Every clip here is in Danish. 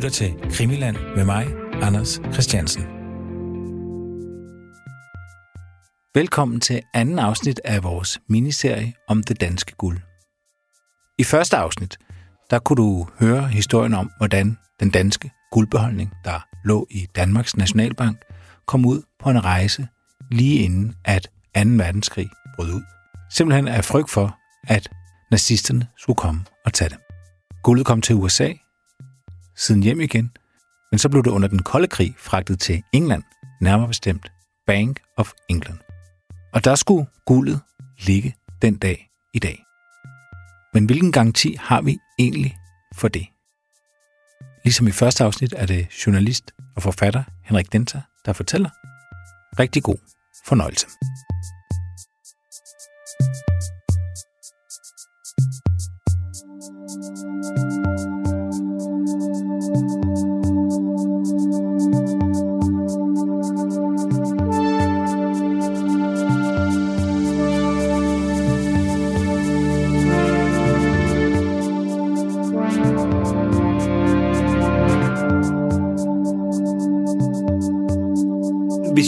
lytter til Krimiland med mig, Anders Christiansen. Velkommen til anden afsnit af vores miniserie om det danske guld. I første afsnit, der kunne du høre historien om, hvordan den danske guldbeholdning, der lå i Danmarks Nationalbank, kom ud på en rejse lige inden at 2. verdenskrig brød ud. Simpelthen af frygt for, at nazisterne skulle komme og tage det. Guldet kom til USA, siden hjem igen, men så blev det under den kolde krig fragtet til England, nærmere bestemt Bank of England. Og der skulle guldet ligge den dag i dag. Men hvilken garanti har vi egentlig for det? Ligesom i første afsnit er det journalist og forfatter Henrik Denter, der fortæller. Rigtig god fornøjelse.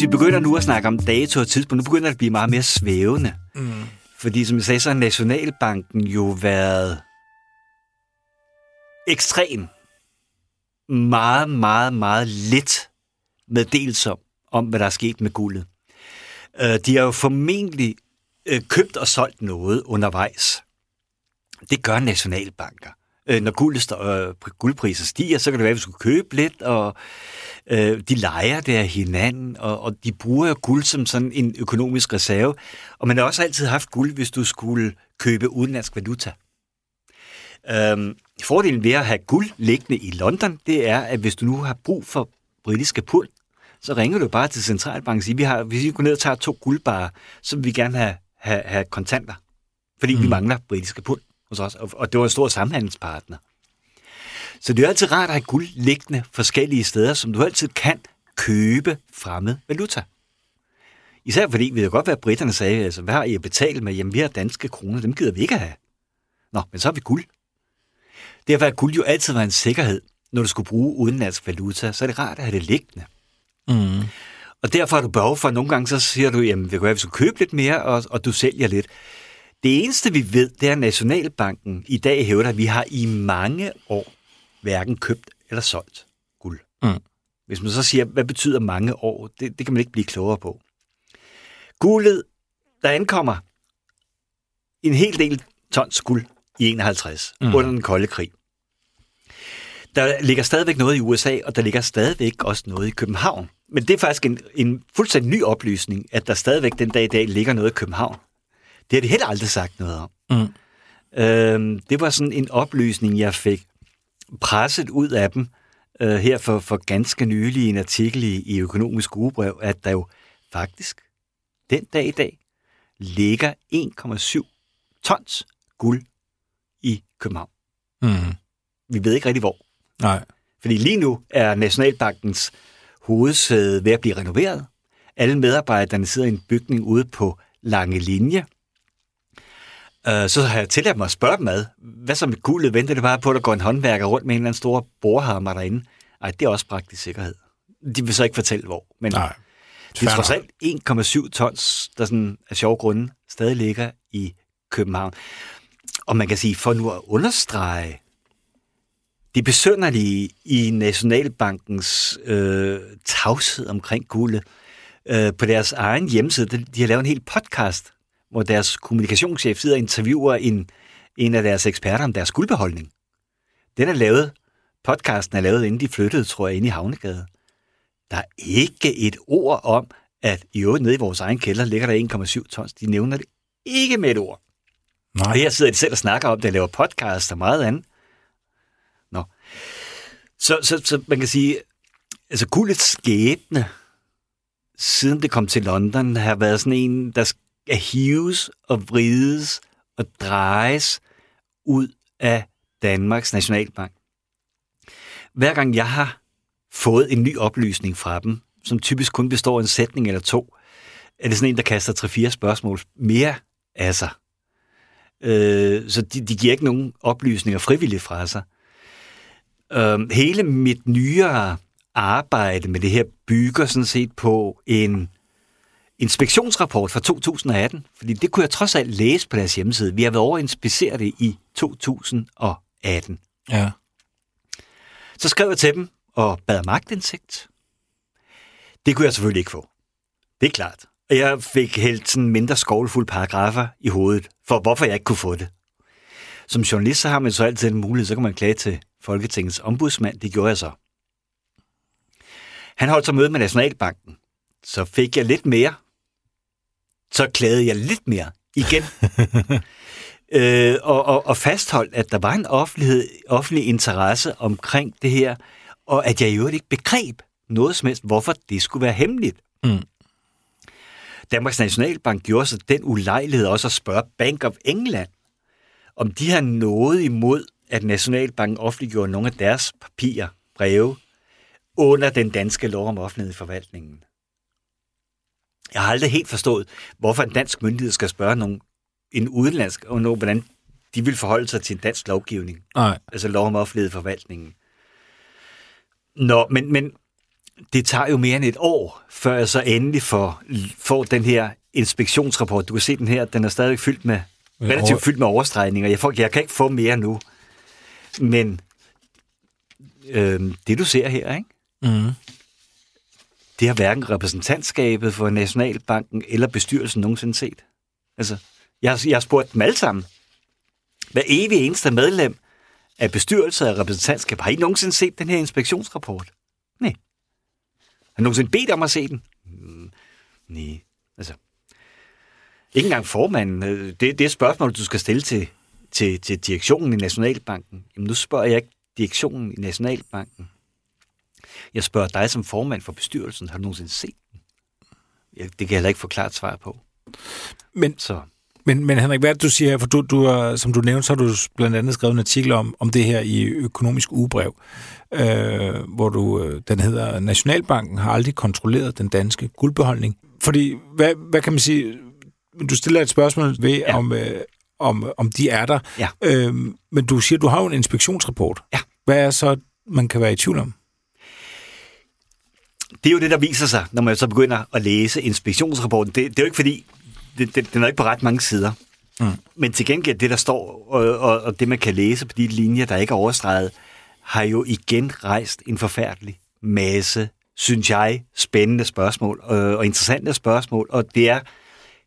Hvis vi begynder nu at snakke om dato og tidspunkt, nu begynder det at blive meget mere svævende. Mm. Fordi som jeg sagde, så har Nationalbanken jo været ekstrem. Meget, meget, meget lidt meddelsom om, hvad der er sket med guldet. Øh, De har jo formentlig øh, købt og solgt noget undervejs. Det gør nationalbanker. Øh, Når guldet står, øh, guldpriser stiger, så kan det være, at vi skulle købe lidt, og øh, de leger det af hinanden, og, og de bruger jo guld som sådan en økonomisk reserve. Og man har også altid haft guld, hvis du skulle købe udenlandsk valuta. Øhm, fordelen ved at have guld liggende i London, det er, at hvis du nu har brug for britiske pund, så ringer du bare til centralbanken og siger, vi har, hvis vi går ned og tager to guldbarer, så vil vi gerne have, have, have kontanter, fordi mm. vi mangler britiske pund hos os, og, og det var en stor samhandelspartner. Så det er altid rart at have guld liggende forskellige steder, som du altid kan købe fremmed valuta. Især fordi, vi kan godt at britterne sagde, altså, hvad har I at betale med? Jamen, vi har danske kroner, dem gider vi ikke have. Nå, men så har vi guld. Derfor er guld jo altid været en sikkerhed, når du skulle bruge udenlandsk valuta, så er det rart at have det liggende. Mm. Og derfor har du behov for, at nogle gange så siger du, jamen, det kan være, at vi skal købe lidt mere, og, og du sælger lidt. Det eneste, vi ved, det er, at Nationalbanken i dag hævder, at vi har i mange år hverken købt eller solgt guld. Mm. Hvis man så siger, hvad betyder mange år, det, det kan man ikke blive klogere på. Guldet, der ankommer en hel del tons guld i 51, mm. under den kolde krig. Der ligger stadigvæk noget i USA, og der ligger stadigvæk også noget i København. Men det er faktisk en, en fuldstændig ny oplysning, at der stadigvæk den dag i dag ligger noget i København. Det har de heller aldrig sagt noget om. Mm. Øhm, det var sådan en oplysning, jeg fik presset ud af dem øh, her for, for ganske nylig en artikel i, i Økonomisk Ugebrev, at der jo faktisk den dag i dag ligger 1,7 tons guld i København. Mm. Vi ved ikke rigtig hvor. Nej. Fordi lige nu er Nationalbankens hovedsæde ved at blive renoveret. Alle medarbejderne sidder i en bygning ude på Lange Linje. Øh, Så har jeg tilladt mig at spørge dem ad, hvad så med guldet? Venter det bare på, at der går en håndværker rundt med en eller anden stor borhammer derinde? Nej, det er også praktisk sikkerhed. De vil så ikke fortælle, hvor. Men Nej. det er trods alt 1,7 tons, der sådan af sjove grunde stadig ligger i København. Og man kan sige, for nu at understrege det besønderlige i Nationalbankens øh, tavshed omkring guldet, øh, på deres egen hjemmeside, de de har lavet en hel podcast, hvor deres kommunikationschef sidder og interviewer en, en af deres eksperter om deres guldbeholdning. Den er lavet, podcasten er lavet, inden de flyttede, tror jeg, ind i Havnegade. Der er ikke et ord om, at i øvrigt nede i vores egen kælder ligger der 1,7 tons. De nævner det ikke med et ord. Nej. Og her sidder de selv og snakker om det, og laver podcast og meget andet. Nå. Så, så, så man kan sige, altså guldets skæbne, siden det kom til London, har været sådan en, der at hives og vrides og drejes ud af Danmarks Nationalbank. Hver gang jeg har fået en ny oplysning fra dem, som typisk kun består af en sætning eller to, er det sådan en, der kaster 3-4 spørgsmål mere af sig. Øh, så de, de giver ikke nogen oplysninger frivilligt fra sig. Øh, hele mit nyere arbejde med det her bygger sådan set på en inspektionsrapport fra 2018, fordi det kunne jeg trods alt læse på deres hjemmeside. Vi har været over at inspicere det i 2018. Ja. Så skrev jeg til dem og bad magtindsigt. Det kunne jeg selvfølgelig ikke få. Det er klart. Og jeg fik helt sådan mindre skovlfulde paragrafer i hovedet, for hvorfor jeg ikke kunne få det. Som journalist så har man så altid en mulighed, så kan man klage til Folketingets ombudsmand. Det gjorde jeg så. Han holdt så møde med Nationalbanken. Så fik jeg lidt mere. Så klagede jeg lidt mere igen. øh, og, og, og fastholdt, at der var en offentlighed, offentlig interesse omkring det her, og at jeg i øvrigt ikke begreb noget som helst, hvorfor det skulle være hemmeligt. Mm. Danmarks Nationalbank gjorde sig den ulejlighed også at spørge Bank of England, om de har noget imod, at Nationalbanken offentliggjorde nogle af deres papirer, breve, under den danske lov om offentlighed i forvaltningen. Jeg har aldrig helt forstået, hvorfor en dansk myndighed skal spørge nogen, en udenlandsk, og nogen, hvordan de vil forholde sig til en dansk lovgivning. Nej. Altså lov om offentlighed i forvaltningen. Nå, men, men det tager jo mere end et år, før jeg så endelig får, får den her inspektionsrapport. Du kan se den her, den er stadig fyldt med, relativt fyldt med overstregninger. Jeg, får, jeg kan ikke få mere nu. Men øh, det du ser her, ikke? Mm det har hverken repræsentantskabet for Nationalbanken eller bestyrelsen nogensinde set. Altså, jeg, jeg har spurgt dem alle sammen. Hver evig eneste medlem af bestyrelser og repræsentantskab har I nogensinde set den her inspektionsrapport? Nej. Har I nogensinde bedt om at se den? Mm, nej. Altså, ikke engang formanden. Øh, det, det er et spørgsmål, du skal stille til, til, til direktionen i Nationalbanken. Jamen, nu spørger jeg ikke direktionen i Nationalbanken. Jeg spørger dig som formand for bestyrelsen, har du nogensinde set den? Ja, det kan jeg heller ikke få klart svar på. Men, Så men, men Henrik, hvad er du siger? For du, du har, som du nævnte, så har du blandt andet skrevet en artikel om, om det her i økonomisk ugebrev, øh, hvor du, øh, den hedder, Nationalbanken har aldrig kontrolleret den danske guldbeholdning. Fordi, hvad, hvad kan man sige, du stiller et spørgsmål ved. Ja. om, øh, om, om de er der, Ja. øh, men du siger, du har jo en inspektionsrapport. Ja. Hvad er så, man kan være i tvivl om? Det er jo det, der viser sig, når man så begynder at læse inspektionsrapporten. Det, det er jo ikke fordi, det, det, den er ikke på ret mange sider. Mm. Men til gengæld, det der står, og, og, og det man kan læse på de linjer, der ikke er overstreget, har jo igen rejst en forfærdelig masse, synes jeg, spændende spørgsmål øh, og interessante spørgsmål. Og det er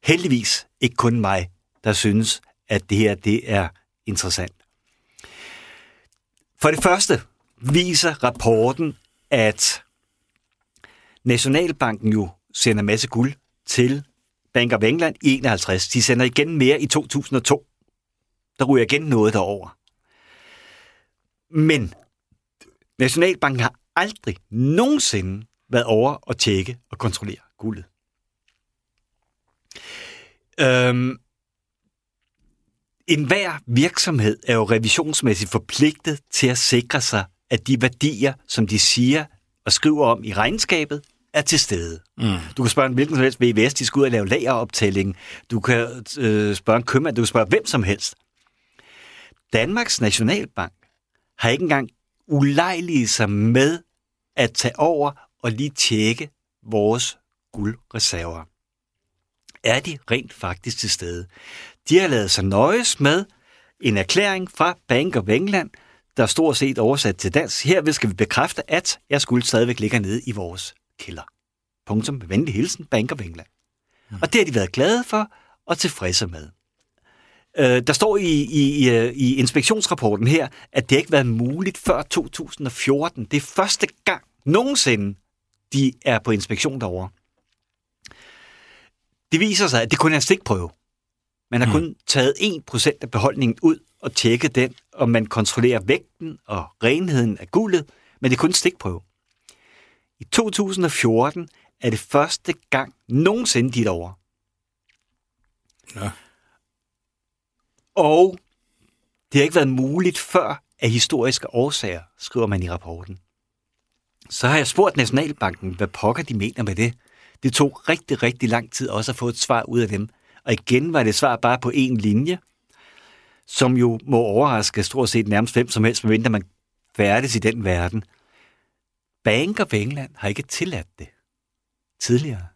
heldigvis ikke kun mig, der synes, at det her det er interessant. For det første viser rapporten, at Nationalbanken jo sender en masse guld til Bank of England i 51. De sender igen mere i 2002. Der ryger igen noget derover. Men Nationalbanken har aldrig nogensinde været over at tjekke og kontrollere guldet. Øhm, en hver virksomhed er jo revisionsmæssigt forpligtet til at sikre sig, at de værdier, som de siger og skriver om i regnskabet, er til stede. Mm. Du kan spørge en hvilken som helst VVS, de skal ud og lave lageroptælling. Du kan øh, spørge en købmand, du kan spørge hvem som helst. Danmarks Nationalbank har ikke engang ulejliget sig med at tage over og lige tjekke vores guldreserver. Er de rent faktisk til stede? De har lavet sig nøjes med en erklæring fra Bank of England, der stort set oversat til dansk. Her skal vi bekræfte, at jeg skulle stadigvæk ligger nede i vores kælder. Punktum. Med venlig hilsen, Bank of England. Mm. Og det har de været glade for og tilfredse med. Øh, der står i, i, i, i inspektionsrapporten her, at det ikke har været muligt før 2014. Det er første gang nogensinde, de er på inspektion derovre. Det viser sig, at det kun er en stikprøve. Man har Mm. kun taget 1% af beholdningen ud og tjekket den, og man kontrollerer vægten og renheden af guldet, men det er kun en stikprøve. I 2014 er det første gang nogensinde dit over. Ja. Og det har ikke været muligt før af historiske årsager, skriver man i rapporten. Så har jeg spurgt Nationalbanken, hvad pokker de mener med det. Det tog rigtig, rigtig lang tid også at få et svar ud af dem. Og igen var det svar bare på én linje, som jo må overraske stort set nærmest hvem som helst, medmindre man færdes i den verden. Bank ved England har ikke tilladt det tidligere.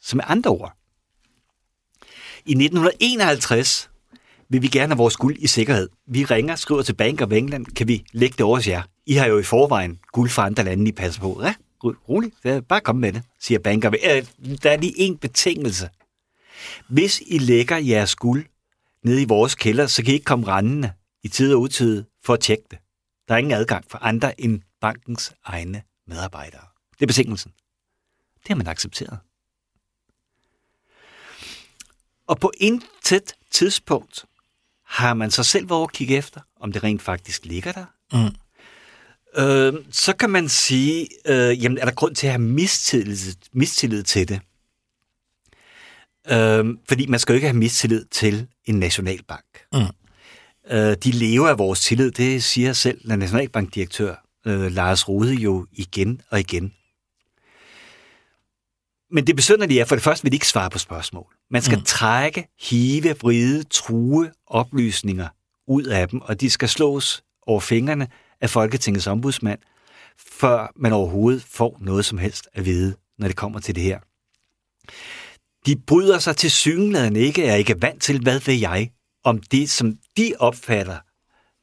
Som med andre ord. I 1951 vil vi gerne have vores guld i sikkerhed. Vi ringer, skriver til Bank ved England, kan vi lægge det over hos jer? I har jo i forvejen guld fra andre lande, I passer på. Ja, roligt, bare kom med det, siger Banker. Øh, der er lige en betingelse. Hvis I lægger jeres guld nede i vores kælder, så kan I ikke komme rendende i tid og utid for at tjekke det. Der er ingen adgang for andre end bankens egne medarbejdere. Det er betingelsen. Det har man accepteret. Og på intet tidspunkt har man så selv været at kigge efter, om det rent faktisk ligger der. Mm. Øh, så kan man sige, øh, jamen er der grund til at have mistillid, mistillid til det? Øh, fordi man skal jo ikke have mistillid til en nationalbank. Mm. Øh, de lever af vores tillid, det siger selv den nationalbankdirektør øh, Lars Rode jo igen og igen. Men det besynderlige er, for det første vil de ikke svare på spørgsmål. Man skal mm. trække, hive, vride, true oplysninger ud af dem, og de skal slås over fingrene af Folketingets ombudsmand, før man overhovedet får noget som helst at vide, når det kommer til det her. De bryder sig til synligheden ikke, er ikke vant til, hvad ved jeg, om det, som de opfatter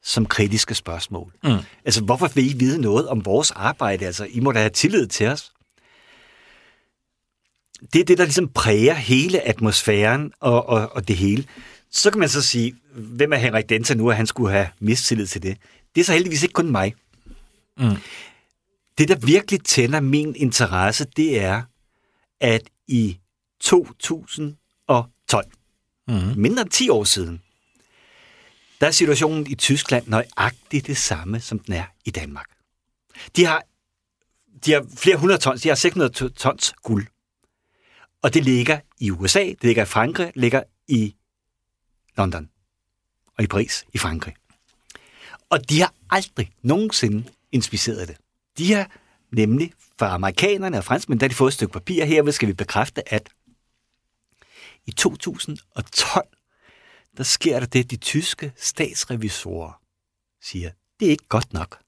som kritiske spørgsmål. Mm. Altså, hvorfor vil I vide noget om vores arbejde? Altså, I må da have tillid til os det er det, der ligesom præger hele atmosfæren og, og, og det hele. Så kan man så sige, hvem er Henrik Denta nu, at han skulle have mistillid til det? Det er så heldigvis ikke kun mig. Mm. Det, der virkelig tænder min interesse, det er, at i 2012, mm. mindre end 10 år siden, der er situationen i Tyskland nøjagtigt det samme, som den er i Danmark. De har, de har flere hundrede tons, de har 600 tons guld. Og det ligger i USA, det ligger i Frankrig, det ligger i London og i Paris i Frankrig. Og de har aldrig nogensinde inspiceret det. De har nemlig fra amerikanerne og franskmændene, der de fået et stykke papir. Her skal vi bekræfte, at i 2012, der sker der det, de tyske statsrevisorer siger, det er ikke godt nok.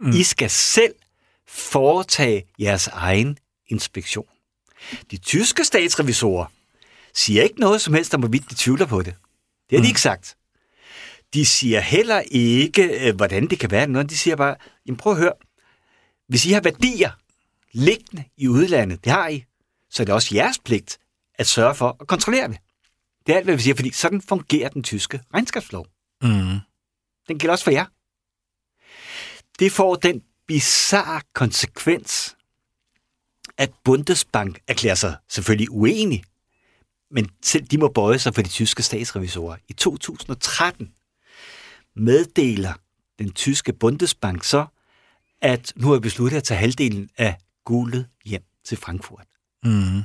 Mm. I skal selv foretage jeres egen inspektion. De tyske statsrevisorer siger ikke noget som helst om, hvorvidt de tvivler på det. Det har mm. de ikke sagt. De siger heller ikke, øh, hvordan det kan være noget. De siger bare, jamen prøv at høre, hvis I har værdier liggende i udlandet, det har I, så er det også jeres pligt at sørge for at kontrollere det. Det er alt, hvad vi siger, fordi sådan fungerer den tyske regnskabslov. Mm. Den gælder også for jer. Det får den bizarre konsekvens, at Bundesbank erklærer sig selvfølgelig uenig, men selv de må bøje sig for de tyske statsrevisorer. I 2013 meddeler den tyske Bundesbank så, at nu har besluttet at tage halvdelen af guldet hjem til Frankfurt. Mm.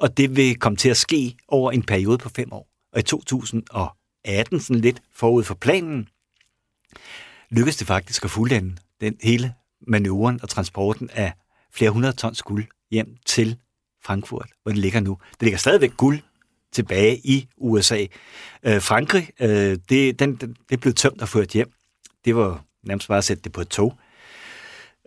Og det vil komme til at ske over en periode på fem år. Og i 2018, sådan lidt forud for planen, lykkedes det faktisk at fuldende den hele manøvren og transporten af flere hundrede tons guld hjem til Frankfurt, hvor det ligger nu. Det ligger stadigvæk guld tilbage i USA. Øh, Frankrig, øh, det, den, den, det blev tømt og ført hjem. Det var nærmest bare at sætte det på et tog.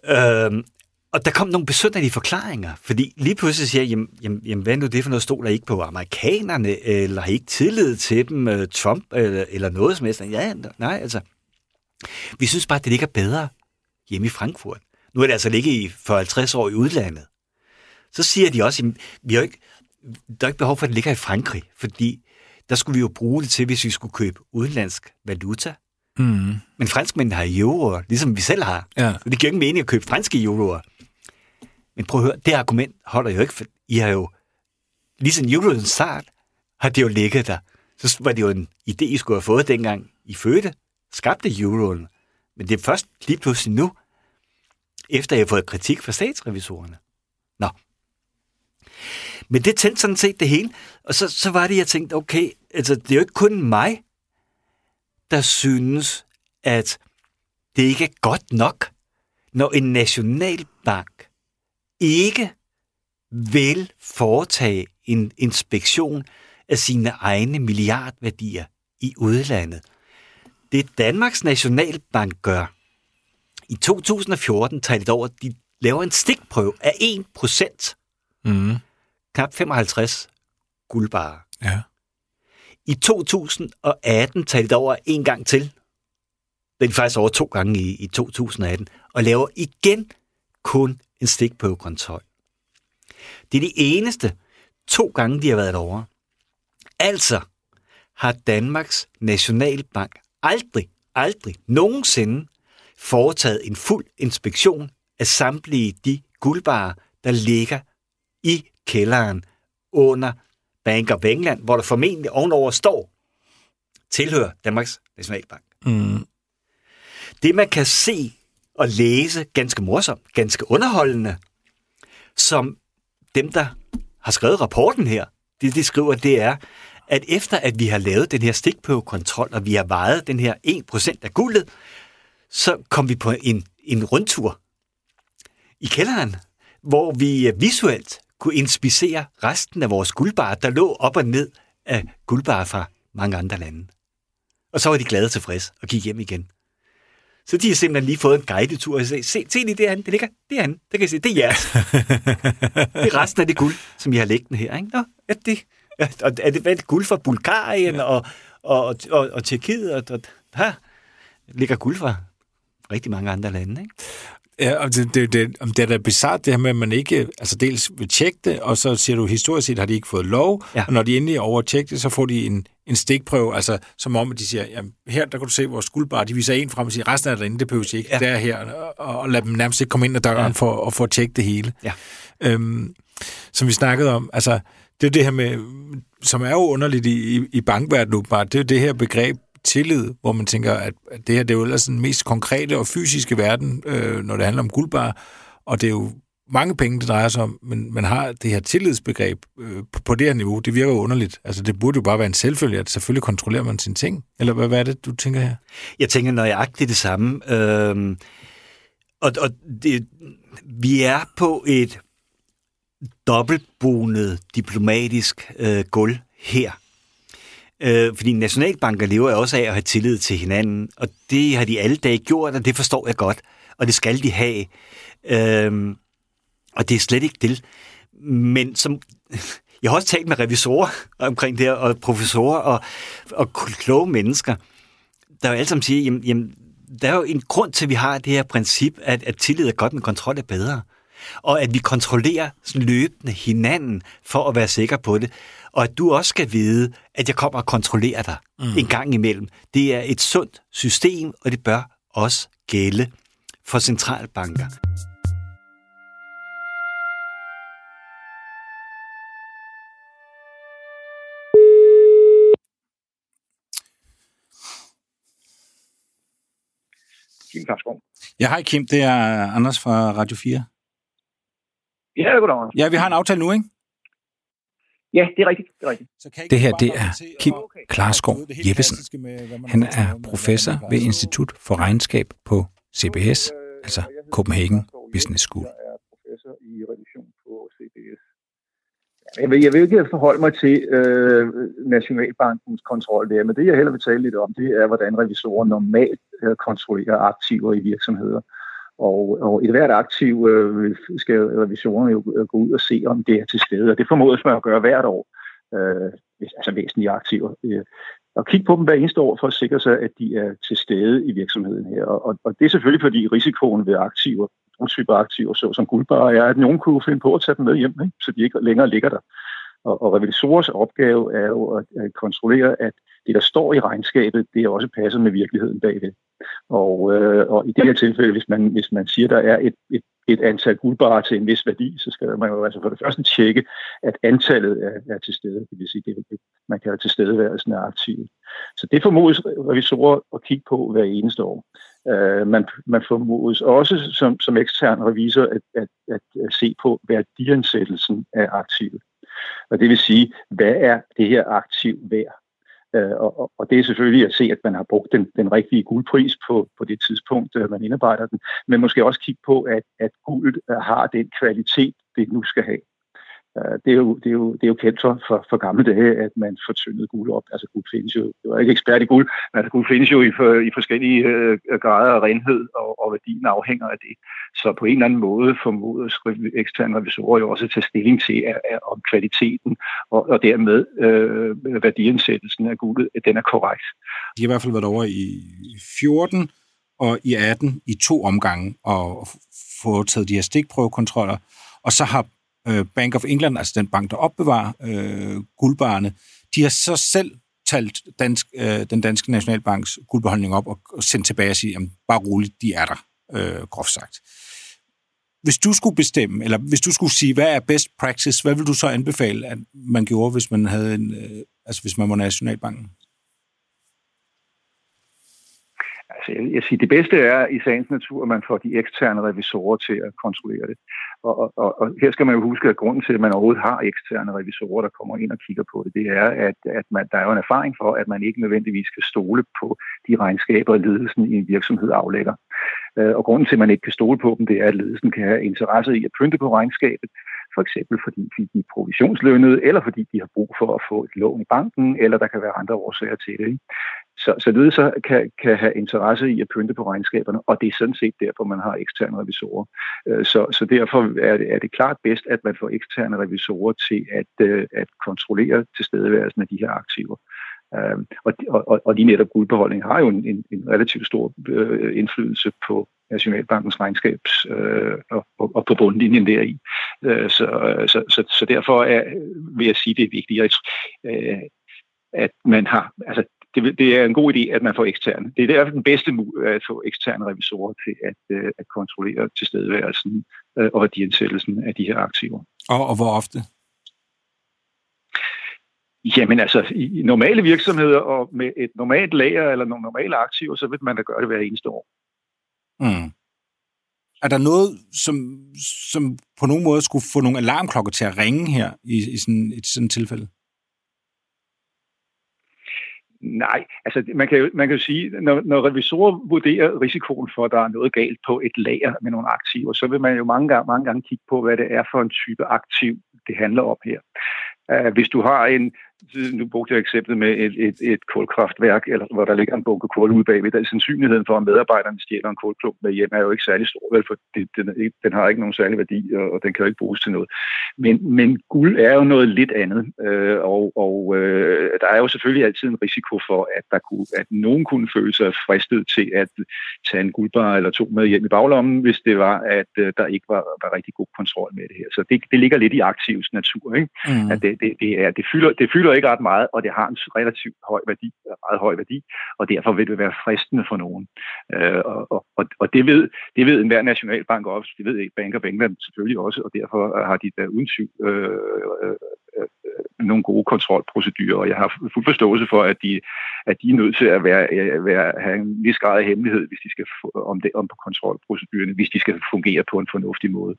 Øh, og der kom nogle besynderlige forklaringer, fordi lige pludselig siger jeg, jamen, jamen, jamen hvad nu det for noget, stoler I ikke på amerikanerne, eller har I ikke tillid til dem, øh, Trump, eller, eller noget som helst? Ja, nej, altså. Vi synes bare, at det ligger bedre hjemme i Frankfurt. Nu er det altså ligget i for 50 år i udlandet så siger de også, at vi har ikke, der er ikke behov for, at det ligger i Frankrig, fordi der skulle vi jo bruge det til, hvis vi skulle købe udenlandsk valuta. Mm. Men franskmændene har euroer, ligesom vi selv har. Ja. Så det giver ikke mening at købe franske euroer. Men prøv at høre, det argument holder jo ikke, for I har jo, lige siden euroens start, har det jo ligget der. Så var det jo en idé, I skulle have fået dengang I fødte, skabte euroen. Men det er først lige pludselig nu, efter jeg har fået kritik fra statsrevisorerne. Nå, men det tændte sådan set det hele. Og så, så var det, jeg tænkte, okay, altså det er jo ikke kun mig, der synes, at det ikke er godt nok, når en nationalbank ikke vil foretage en inspektion af sine egne milliardværdier i udlandet. Det Danmarks Nationalbank gør, i 2014 tager de over, de laver en stikprøve af 1%. Mm. Knap 55 guldbarer. Ja. I 2018 tager de over en gang til. Det er de faktisk over to gange i, i 2018. Og laver igen kun en stikprøvekontrol. Det er de eneste to gange, de har været over. Altså har Danmarks Nationalbank aldrig, aldrig nogensinde foretaget en fuld inspektion af samtlige de guldbarer, der ligger i kælderen under Bank of England, hvor der formentlig ovenover står, tilhører Danmarks Nationalbank. Mm. Det, man kan se og læse, ganske morsomt, ganske underholdende, som dem, der har skrevet rapporten her, det de skriver, det er, at efter at vi har lavet den her stikprøvekontrol, og vi har vejet den her 1% af guldet, så kom vi på en, en rundtur i kælderen, hvor vi visuelt kunne inspicere resten af vores guldbarer, der lå op og ned af guldbarer fra mange andre lande. Og så var de glade og tilfredse og gik hjem igen. Så de har simpelthen lige fået en guidetur og sagde, se, se lige det andet, det ligger, det er han, det kan jeg se, det er jeres. det er resten af det guld, som I har liggende her, ikke? Nå, er det, og er det, hvad er det guld fra Bulgarien ja. og, og, og, og, og Tjekkiet, og, og der ligger guld fra rigtig mange andre lande, ikke? Ja, og det, det, det, det er da bizart det her med, at man ikke altså dels vil tjekke det, og så siger du, historisk set har de ikke fået lov, ja. og når de endelig er over at tjekke det, så får de en, en stikprøve, altså som om, at de siger, jamen her, der kan du se vores guldbar, de viser en frem og siger, resten er derinde, det behøver ikke, ja. det er her, og, og lad dem nærmest ikke komme ind ad døren ja. for at få tjekket det hele. Ja. Øhm, som vi snakkede om, altså det er det her med, som er jo underligt i, i, i bankverdenen bare, det er det her begreb, tillid, hvor man tænker, at det her det er jo ellers den mest konkrete og fysiske verden, øh, når det handler om guldbar, og det er jo mange penge, det drejer sig om, men man har det her tillidsbegreb øh, på, det her niveau. Det virker jo underligt. Altså, det burde jo bare være en selvfølge, at selvfølgelig kontrollerer man sine ting. Eller hvad, hvad er det, du tænker her? Jeg tænker nøjagtigt det samme. Øh, og og det, vi er på et dobbeltbonet diplomatisk øh, gulv her. Øh, fordi nationalbanker lever jo også af at have tillid til hinanden, og det har de alle dage gjort, og det forstår jeg godt, og det skal de have. Øh, og det er slet ikke det. Men som, jeg har også talt med revisorer omkring det her, og professorer og, og kloge mennesker, der jo alle sammen siger, jamen, jamen, der er jo en grund til, at vi har det her princip, at, at tillid er godt, men kontrol er bedre. Og at vi kontrollerer løbende hinanden for at være sikre på det og at du også skal vide, at jeg kommer og kontrollerer dig mm. en gang imellem. Det er et sundt system, og det bør også gælde for centralbanker. Kim Klarskov. Ja, hej Kim, det er Anders fra Radio 4. Ja, goddag. Ja, vi har en aftale nu, ikke? Ja, det er rigtigt. Det, er rigtigt. det her det er Kim Klarskov Jeppesen. Han er professor ved Institut for Regnskab på CBS, altså Copenhagen Business School. Jeg er professor i revision på CBS. Jeg vil, jeg vil ikke forholde mig til øh, Nationalbankens kontrol der, men det jeg heller vil tale lidt om, det er, hvordan revisorer normalt øh, kontrollerer aktiver i virksomheder. Og, og et hvert aktiv øh, skal revisorerne jo gå ud og se, om det er til stede. Og det formodes man at gøre hvert år, øh, altså væsentlige aktiver. Øh, og kigge på dem hver eneste år for at sikre sig, at de er til stede i virksomheden her. Og, og, og det er selvfølgelig, fordi risikoen ved aktiver, typer aktiver, såsom guldbarer, er, at nogen kunne finde på at tage dem med hjem, ikke? så de ikke længere ligger der. Og, og revisorers opgave er jo at, at kontrollere, at det, der står i regnskabet, det er også passer med virkeligheden bagved. Og, øh, og i det her tilfælde, hvis man, hvis man siger, der er et, et, et antal guldbarer til en vis værdi, så skal man jo altså for det første tjekke, at antallet er, er til stede. Det vil sige, det, man kan have tilstedeværelsen af aktivet. Så det formodes revisorer at kigge på hver eneste år. Øh, man, man formodes også som, som ekstern revisor at, at, at, at se på værdiansættelsen af aktivet. Og det vil sige, hvad er det her aktiv værd? Øh, og, og det er selvfølgelig at se, at man har brugt den, den rigtige guldpris på, på det tidspunkt, øh, man indarbejder den, men måske også kigge på, at, at guld øh, har den kvalitet, det nu skal have. Øh, det, er jo, det, er jo, det er jo kendt for, for, for gamle dage, at man fortyndede guld op. Altså guld findes jo, jeg er ikke ekspert i guld, men altså, guld findes jo i, for, i forskellige øh, grader af renhed, og, og værdien afhænger af det. Så på en eller anden måde formoder eksterne revisorer jo også at tage stilling til, at, at, om kvaliteten og, og dermed øh, værdiansættelsen af guldet, at den er korrekt. De har i hvert fald været over i 14 og i 18 i to omgange og foretaget de her stikprøvekontroller. Og så har øh, Bank of England, altså den bank, der opbevarer øh, guldbarerne, de har så selv talt dansk, øh, den danske nationalbanks guldbeholdning op og, og sendt tilbage og sige, at bare roligt, de er der, øh, groft sagt. Hvis du skulle bestemme, eller hvis du skulle sige, hvad er best practice, hvad vil du så anbefale, at man gjorde, hvis man havde en, øh, altså hvis man var nationalbanken? Altså, jeg, siger, det bedste er i sagens natur, at man får de eksterne revisorer til at kontrollere det. Og, og, og her skal man jo huske, at grunden til, at man overhovedet har eksterne revisorer, der kommer ind og kigger på det, det er, at, at man, der er jo en erfaring for, at man ikke nødvendigvis skal stole på de regnskaber, ledelsen i en virksomhed aflægger. Øh, og grunden til, at man ikke kan stole på dem, det er, at ledelsen kan have interesse i at pynte på regnskabet, for eksempel fordi de er provisionslønnede, eller fordi de har brug for at få et lån i banken, eller der kan være andre årsager til det. Så, så ledelser kan, kan have interesse i at pynte på regnskaberne, og det er sådan set derfor, man har eksterne revisorer. Øh, så, så derfor er det, er det klart bedst, at man får eksterne revisorer til at, øh, at kontrollere tilstedeværelsen af de her aktiver. Øh, og, og, og lige netop guldbeholdning har jo en, en, en relativt stor øh, indflydelse på Nationalbankens regnskabs øh, og, og på bundlinjen deri. så, så, så, så derfor er, vil jeg sige, det er vigtigt, at, at man har, altså det, det er en god idé, at man får eksterne. Det er derfor den bedste mulighed at få eksterne revisorer til at, øh, at kontrollere tilstedeværelsen øh, og værdiansættelsen af de her aktiver. Og, og hvor ofte? Jamen altså, i normale virksomheder og med et normalt lager eller nogle normale aktiver, så vil man da gøre det hver eneste år. Mm. Er der noget, som, som på nogen måde skulle få nogle alarmklokker til at ringe her i, i sådan et sådan tilfælde? Nej, altså man kan jo, man kan jo sige, når, når revisorer vurderer risikoen for, at der er noget galt på et lager med nogle aktiver, så vil man jo mange gange, mange gange kigge på, hvad det er for en type aktiv, det handler om her. Uh, hvis du har en, nu brugte jeg eksemplet med et, et, et kulkraftværk, eller hvor der ligger en bunke kul ude bagved. Der er sandsynligheden for, at medarbejderne stjæler en kulklump med hjem, er jo ikke særlig stor, vel, for det, den, den har ikke nogen særlig værdi, og, og den kan jo ikke bruges til noget. Men, men guld er jo noget lidt andet, øh, og, og øh, der er jo selvfølgelig altid en risiko for, at, der kunne, at nogen kunne føle sig fristet til at tage en guldbar eller to med hjem i baglommen, hvis det var, at øh, der ikke var, var rigtig god kontrol med det her. Så det, det ligger lidt i aktivs natur, ikke? Mm. At det, det, det, er, det, fylder, det fylder ikke ret meget, og det har en relativt høj værdi, meget høj værdi, og derfor vil det være fristende for nogen. Øh, og, og, og det ved, det ved enhver nationalbank også, det ved Bank of England selvfølgelig også, og derfor har de da uden tvivl øh, øh, øh, øh nogle gode kontrolprocedurer, og jeg har fuld forståelse for, at de, at de er nødt til at være, øh, være, have en vis grad af hemmelighed, hvis de skal få, om, det, om på kontrolprocedurerne, hvis de skal fungere på en fornuftig måde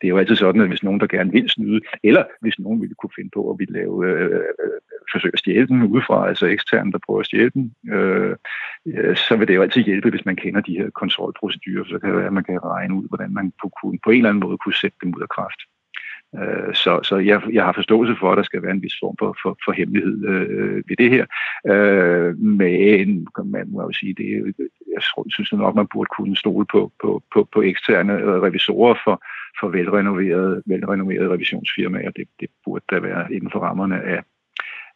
det er jo altid sådan, at hvis nogen, der gerne vil snyde, eller hvis nogen ville kunne finde på at ville lave, øh, øh, øh forsøge at stjæle den udefra, altså eksterne, der prøver at stjæle den, øh, så vil det jo altid hjælpe, hvis man kender de her kontrolprocedurer, så kan det være, at man kan regne ud, hvordan man på, på en eller anden måde kunne sætte dem ud af kraft. Øh, så, så jeg, jeg har forståelse for, at der skal være en vis form for, for, for hemmelighed øh, ved det her. Øh, men man må jo sige, det, jeg synes nok, man burde kunne stole på, på, på, på eksterne øh, revisorer for, for velrenoverede, velrenoverede revisionsfirmaer. Det, det burde da være inden for rammerne af,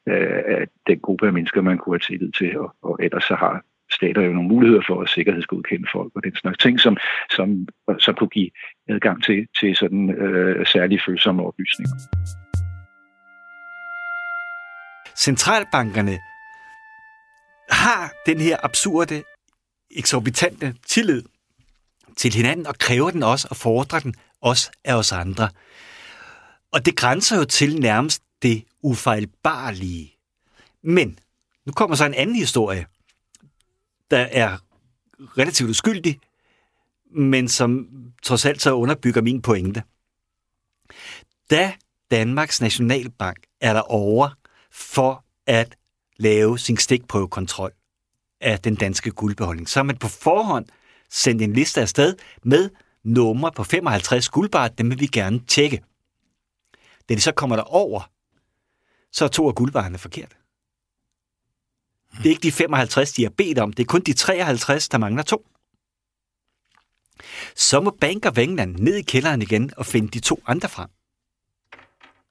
af den gruppe af mennesker, man kunne have tillid til, og, og ellers så har stater jo nogle muligheder for at sikkerhedsgodkende folk og den slags ting, som, som, som kunne give adgang til, til sådan øh, særlige følsomme oplysninger. Centralbankerne har den her absurde, eksorbitante tillid til hinanden, og kræver den også og fordrer den også af os andre. Og det grænser jo til nærmest det ufejlbarlige. Men nu kommer så en anden historie, der er relativt uskyldig, men som trods alt så underbygger min pointe. Da Danmarks Nationalbank er der over for at lave sin stikprøvekontrol af den danske guldbeholdning, så har man på forhånd sendt en liste afsted med numre på 55 guldbar, dem vil vi gerne tjekke. Da de så kommer der over, så er to af guldbarerne forkert. Det er ikke de 55, de har bedt om. Det er kun de 53, der mangler to. Så må Bank of England ned i kælderen igen og finde de to andre frem.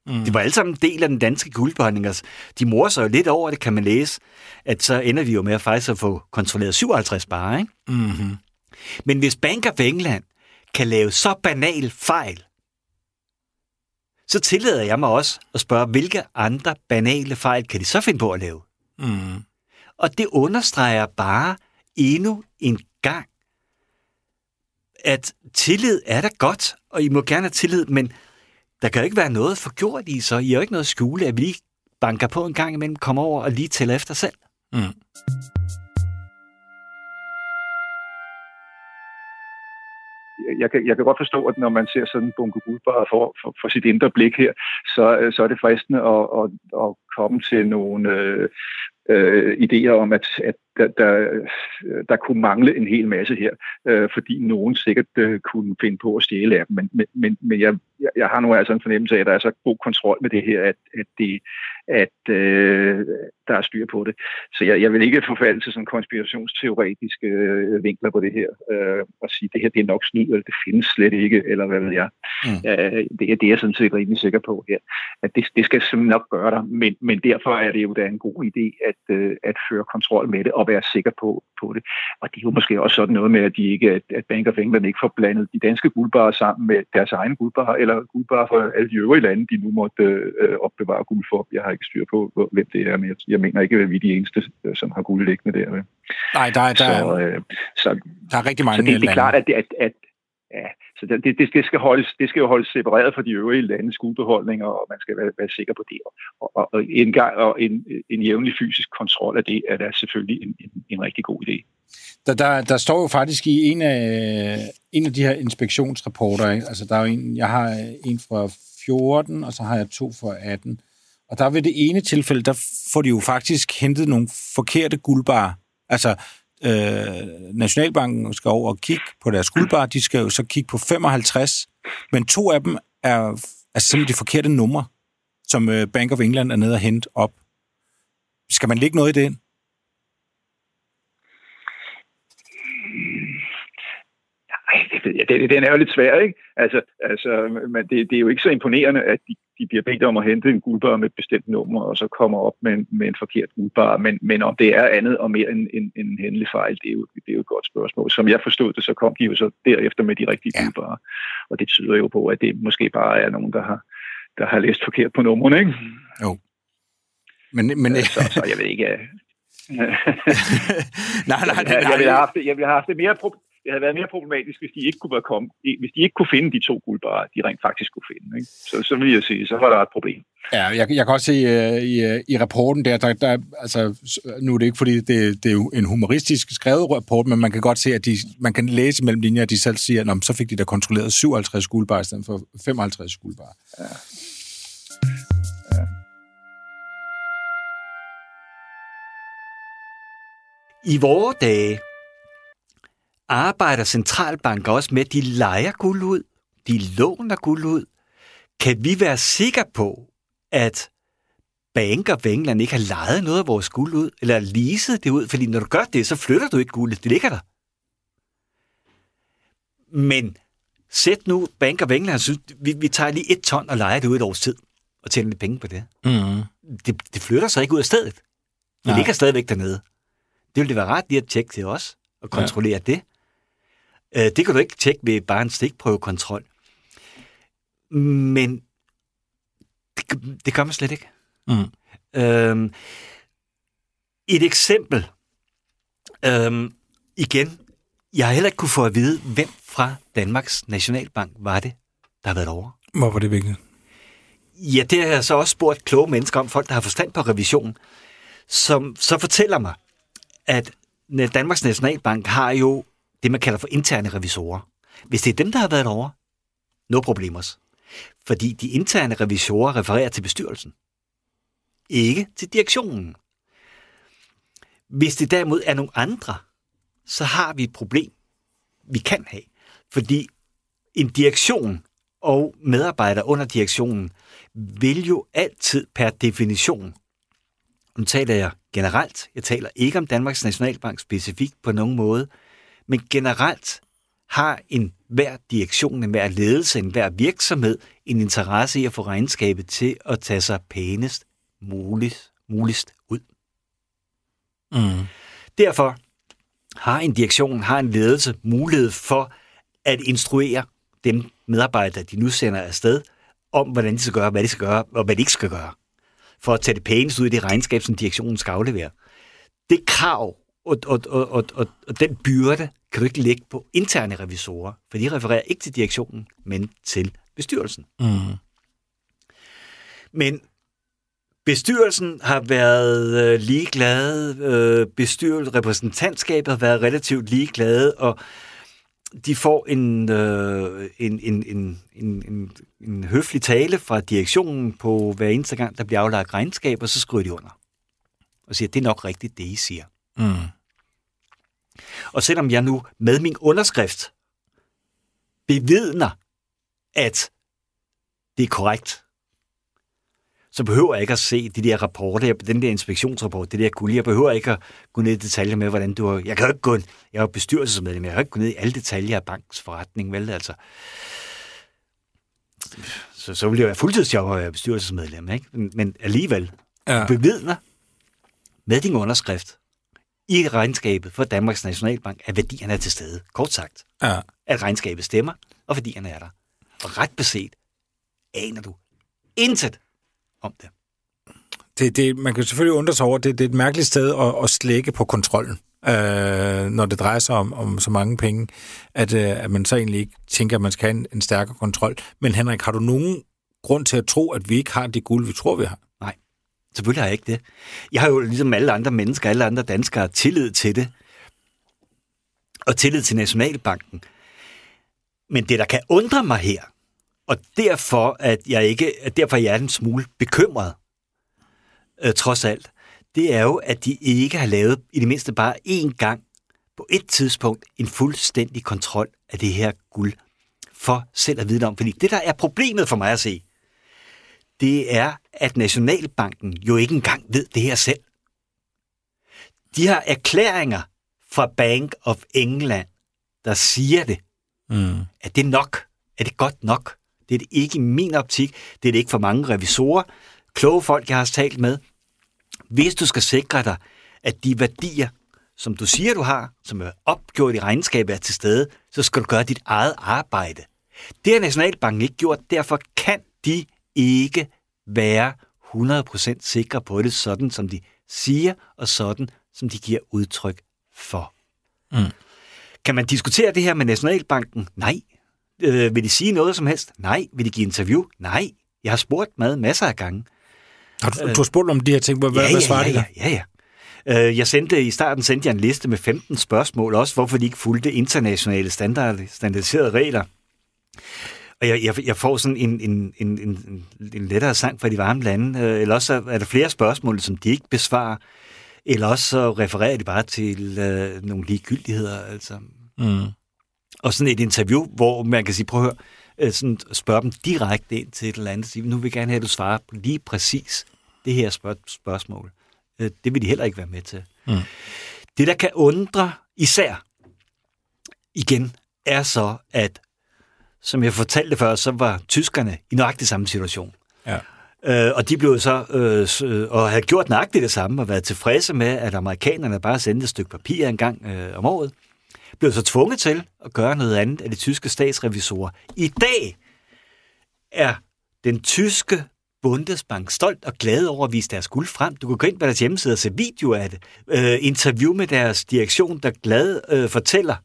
Mm. Det var alle sammen en del af den danske guldbeholdning. Altså, de morer sig jo lidt over det, kan man læse, at så ender vi jo med at faktisk at få kontrolleret 57 bare. Ikke? Mm-hmm. Men hvis Bank of England kan lave så banal fejl, så tillader jeg mig også at spørge, hvilke andre banale fejl kan de så finde på at lave? Mm. Og det understreger bare endnu en gang, at tillid er da godt, og I må gerne have tillid, men der kan jo ikke være noget forgjort i, så I har jo ikke noget at skjule, at vi lige banker på en gang imellem, kommer over og lige tæller efter selv. Mm. jeg kan, jeg kan godt forstå, at når man ser sådan en bunke guldbar for, for, for sit indre blik her, så, så er det fristende at, at, at komme til nogle øh, øh, idéer om, at, at der, der, der kunne mangle en hel masse her, øh, fordi nogen sikkert øh, kunne finde på at stjæle af dem. Men, men, men jeg, jeg har nu altså en fornemmelse af, at der er så god kontrol med det her, at, at, det, at øh, der er styr på det. Så jeg, jeg vil ikke forfalde til sådan konspirationsteoretiske øh, vinkler på det her, øh, og sige, at det her det er nok snyd, eller det findes slet ikke, eller hvad ved jeg. Mm. Øh, det, det er jeg sådan set rimelig sikker på her. At det, det skal simpelthen nok gøre der, men, men derfor er det jo da en god idé at, øh, at føre kontrol med det, og være sikker på, på det. Og det er jo måske også sådan noget med, at, de ikke, at, Bank of England ikke får blandet de danske guldbarer sammen med deres egen guldbarer, eller guldbarer for alle de øvrige lande, de nu måtte øh, opbevare guld for. Jeg har ikke styr på, hvem det er, men jeg, jeg mener ikke, at vi er de eneste, øh, som har guld liggende der. Nej, der, er, der, så, øh, så, der er rigtig mange så det, det er klart, at, at, at Ja, så det, det, det, skal holdes, det skal jo holdes separeret fra de øvrige landes skuldbeholdninger, og man skal være, være sikker på det. Og, og, og en, gang, og en, en jævnlig fysisk kontrol af det er da selvfølgelig en, en, en rigtig god idé. Der, der, der står jo faktisk i en af, en af de her inspektionsrapporter, ikke? altså der er jo en, jeg har en fra 14, og så har jeg to fra 18, og der ved det ene tilfælde, der får de jo faktisk hentet nogle forkerte guldbarer. Altså, øh, Nationalbanken skal over og kigge på deres guldbar, de skal jo så kigge på 55, men to af dem er, er simpelthen de forkerte numre, som øh, Bank of England er nede og hente op. Skal man lægge noget i det? Det ved jeg. Det, den er jo lidt svær, ikke? Altså, altså men det, det er jo ikke så imponerende, at de, de bliver bedt om at hente en guldbar med et bestemt nummer, og så kommer op med en, med en forkert guldbar. Men, men om det er andet og mere end en, en hændelig fejl, det er, jo, det er jo et godt spørgsmål. Som jeg forstod det, så kom de jo så derefter med de rigtige ja. guldbarer. Og det tyder jo på, at det måske bare er nogen, der har, der har læst forkert på numrene, ikke? Jo. Men, men... Så, så jeg ved ikke... nej, nej, nej, jeg, jeg, ville have haft, jeg ville have haft det mere det havde været mere problematisk, hvis de ikke kunne være komme, hvis de ikke kunne finde de to guldbarer, de rent faktisk kunne finde. Ikke? Så, så vil jeg sige, så var der et problem. Ja, jeg, jeg kan også se uh, i, uh, i rapporten der, der, der, altså, nu er det ikke fordi, det, det er jo en humoristisk skrevet rapport, men man kan godt se, at de, man kan læse mellem linjer, at de selv siger, at så fik de da kontrolleret 57 guldbarer i stedet for 55 guldbarer. Ja. ja. I vore dage, arbejder centralbanker også med, at de leger guld ud, de låner guld ud. Kan vi være sikre på, at banker of England ikke har lejet noget af vores guld ud, eller leaset det ud? Fordi når du gør det, så flytter du ikke guldet, det ligger der. Men sæt nu Bank of England, synes, vi, vi tager lige et ton og leger det ud et års tid, og tjener lidt penge på det. Mm. Det, det flytter sig ikke ud af stedet. Det Nej. ligger stadigvæk dernede. Det ville det være ret lige at tjekke til os, og kontrollere ja. det. Øh, det kan du ikke tjekke ved bare en stikprøvekontrol. Men det, det gør man slet ikke. Mm. Øhm, et eksempel. Øhm, igen, jeg har heller ikke kunne få at vide, hvem fra Danmarks Nationalbank var det, der har været over. Hvor var det vigtigt? Ja, det har jeg så også spurgt kloge mennesker om, folk, der har forstand på revision, som så fortæller mig, at Danmarks Nationalbank har jo det, man kalder for interne revisorer. Hvis det er dem, der har været over, no problemer. Fordi de interne revisorer refererer til bestyrelsen. Ikke til direktionen. Hvis det derimod er nogle andre, så har vi et problem, vi kan have. Fordi en direktion og medarbejdere under direktionen vil jo altid per definition, nu taler jeg generelt, jeg taler ikke om Danmarks Nationalbank specifikt på nogen måde, men generelt har en hver direktion, en hver ledelse, en hver virksomhed en interesse i at få regnskabet til at tage sig pænest muligst, muligst ud. Mm. Derfor har en direktion, har en ledelse mulighed for at instruere dem medarbejdere, de nu sender afsted, om hvordan de skal gøre, hvad de skal gøre, og hvad de ikke skal gøre, for at tage det pænest ud i det regnskab, som direktionen skal aflevere. Det krav og, og, og, og, og, og den byrde kan du ikke lægge på interne revisorer, for de refererer ikke til direktionen, men til bestyrelsen. Mm. Men bestyrelsen har været øh, ligeglade, øh, bestyrelsen, repræsentantskabet har været relativt ligeglade, og de får en, øh, en, en, en, en, en, en høflig tale fra direktionen på hver eneste gang, der bliver aflagt regnskab, og så skriver de under. Og siger, det er nok rigtigt, det I siger. Mm. Og selvom jeg nu med min underskrift bevidner, at det er korrekt, så behøver jeg ikke at se de der rapporter, den der inspektionsrapport, det der guld. Jeg behøver ikke at gå ned i detaljer med, hvordan du har... Jeg kan jo ikke gå... Jeg er bestyrelsesmedlem, jeg kan ikke gå ned i alle detaljer af banks forretning, vel? Altså, så, så ville jeg være fuldtidsjob at være bestyrelsesmedlem, ikke? Men, men alligevel, Ja. bevidner med din underskrift i regnskabet for Danmarks Nationalbank, at værdierne er til stede. Kort sagt, ja. at regnskabet stemmer, og værdierne er der. Og ret beset aner du intet om det. Det, det, man kan selvfølgelig undre sig over, det, det er et mærkeligt sted at, at slække på kontrollen, øh, når det drejer sig om, om så mange penge, at, øh, at man så egentlig ikke tænker, at man skal have en, en stærkere kontrol. Men Henrik, har du nogen grund til at tro, at vi ikke har det guld, vi tror, vi har? Selvfølgelig har jeg ikke det. Jeg har jo ligesom alle andre mennesker, alle andre danskere, tillid til det. Og tillid til Nationalbanken. Men det, der kan undre mig her, og derfor, at jeg ikke, at derfor jeg er en smule bekymret, øh, trods alt, det er jo, at de ikke har lavet i det mindste bare én gang på et tidspunkt en fuldstændig kontrol af det her guld for selv at vide om. Fordi det, der er problemet for mig at se, det er, at Nationalbanken jo ikke engang ved det her selv. De har erklæringer fra Bank of England, der siger det. Mm. Er det nok? Er det godt nok? Det er det ikke i min optik. Det er det ikke for mange revisorer. Kloge folk, jeg har talt med. Hvis du skal sikre dig, at de værdier, som du siger, du har, som er opgjort i regnskabet, er til stede, så skal du gøre dit eget arbejde. Det har Nationalbanken ikke gjort, derfor kan de ikke være 100% sikre på det, sådan som de siger, og sådan som de giver udtryk for. Mm. Kan man diskutere det her med Nationalbanken? Nej. Øh, vil de sige noget som helst? Nej. Vil de give interview? Nej. Jeg har spurgt med masser af gange. Har du, du har spurgt om de her ting. Hvad, ja, hvad svarer ja, de der? ja, ja, ja. Øh, Jeg sendte i starten sendte jeg en liste med 15 spørgsmål, også hvorfor de ikke fulgte internationale standard, standardiserede regler. Og jeg, jeg, jeg får sådan en, en, en, en, en lettere sang fra de varme lande, øh, eller også er der flere spørgsmål, som de ikke besvarer, eller også så refererer de bare til øh, nogle ligegyldigheder. Altså. Mm. Og sådan et interview, hvor man kan sige, prøv at høre, øh, sådan spørge dem direkte ind til et eller andet, sige, nu vil jeg gerne have, at du svarer lige præcis det her spørg- spørgsmål. Øh, det vil de heller ikke være med til. Mm. Det, der kan undre især igen, er så, at som jeg fortalte før, så var tyskerne i nøjagtig samme situation. Ja. Øh, og de blev så, øh, øh, og havde gjort nøjagtigt det samme, og været tilfredse med, at amerikanerne bare sendte et stykke papir en gang øh, om året, blev så tvunget til at gøre noget andet af de tyske statsrevisorer. I dag er den tyske Bundesbank stolt og glad over at vise deres guld frem. Du kan gå ind på deres hjemmeside og se video af det. Øh, interview med deres direktion, der glad øh, fortæller,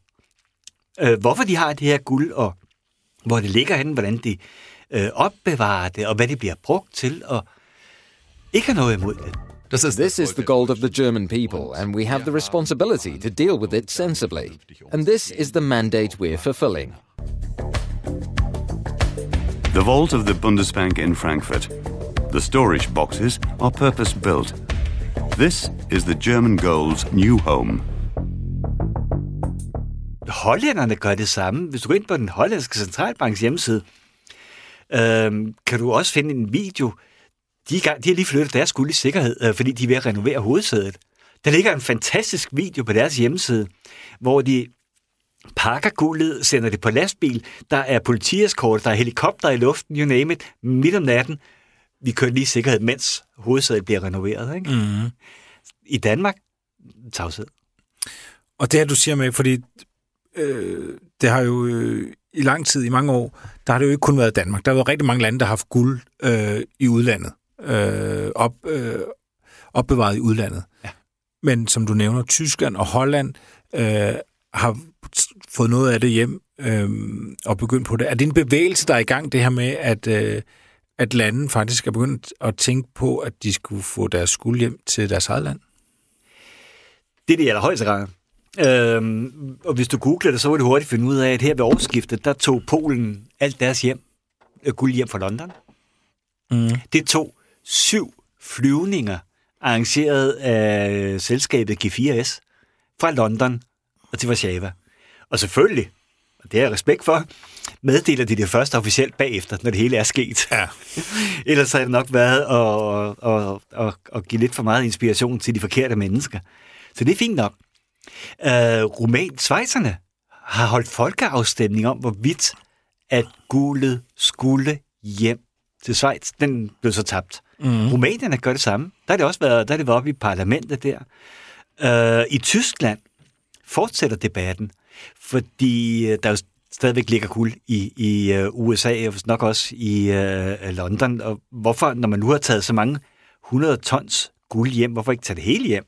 øh, hvorfor de har det her guld, og hvor det ligger henne, hvordan de øh, opbevarer det, og hvad det bliver brugt til, og ikke har noget imod det. This is the gold of the German people, and we have the responsibility to deal with it sensibly. And this is the mandate we're fulfilling. The vault of the Bundesbank in Frankfurt. The storage boxes are purpose built. This is the German gold's new home. Hollænderne gør det samme. Hvis du går ind på den hollandske centralbanks hjemmeside, Øhm, kan du også finde en video? De, gang, de har lige flyttet deres guld i sikkerhed, øh, fordi de er ved at renovere hovedsædet. Der ligger en fantastisk video på deres hjemmeside, hvor de pakker guldet, sender det på lastbil, der er politieskort, der er helikopter i luften, you name it, midt om natten. Vi kører lige sikkerhed, mens hovedsædet bliver renoveret. Ikke? Mm. I Danmark, tavshed. Og det her, du siger med, fordi øh, det har jo øh, i lang tid, i mange år, der har det jo ikke kun været Danmark. Der har været rigtig mange lande, der har haft guld øh, i udlandet. Øh, op, øh, opbevaret i udlandet. Ja. Men som du nævner, Tyskland og Holland øh, har fået noget af det hjem øh, og begyndt på det. Er det en bevægelse, der er i gang, det her med, at, øh, at landen faktisk er begyndt at tænke på, at de skulle få deres skuld hjem til deres eget land? Det er det i allerhøjeste grad. Øhm, og hvis du googler det, så vil du hurtigt finde ud af, at her ved årsskiftet, der tog Polen alt deres hjem, øh, guld hjem fra London. Mm. Det tog syv flyvninger, arrangeret af selskabet G4S, fra London og til Warszawa. Og selvfølgelig, og det har jeg respekt for, meddeler de det først officielt bagefter, når det hele er sket. Ja. Ellers har det nok været at, at, at, at give lidt for meget inspiration til de forkerte mennesker. Så det er fint nok. Uh, Rumæn, Schweizerne har holdt folkeafstemning om, hvorvidt at guldet skulle hjem til Schweiz. Den blev så tabt. Mm. Rumænerne gør det samme. Der har det også været, der er det været oppe i parlamentet der. Uh, I Tyskland fortsætter debatten, fordi øh, der jo stadigvæk ligger guld i, i uh, USA, og nok også i uh, London. Og hvorfor, når man nu har taget så mange 100 tons guld hjem, hvorfor ikke tage det hele hjem?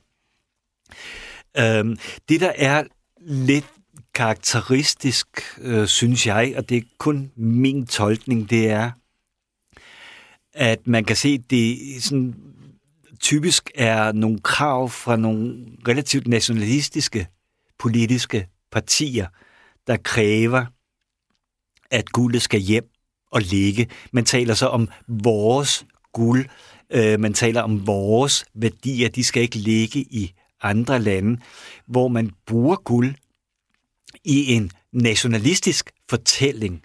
Øhm, det, der er lidt karakteristisk, øh, synes jeg, og det er kun min tolkning, det er, at man kan se, det sådan, typisk er nogle krav fra nogle relativt nationalistiske politiske partier, der kræver, at guldet skal hjem og ligge. Man taler så om vores guld, øh, man taler om vores værdier, de skal ikke ligge i andre lande, hvor man bruger guld i en nationalistisk fortælling,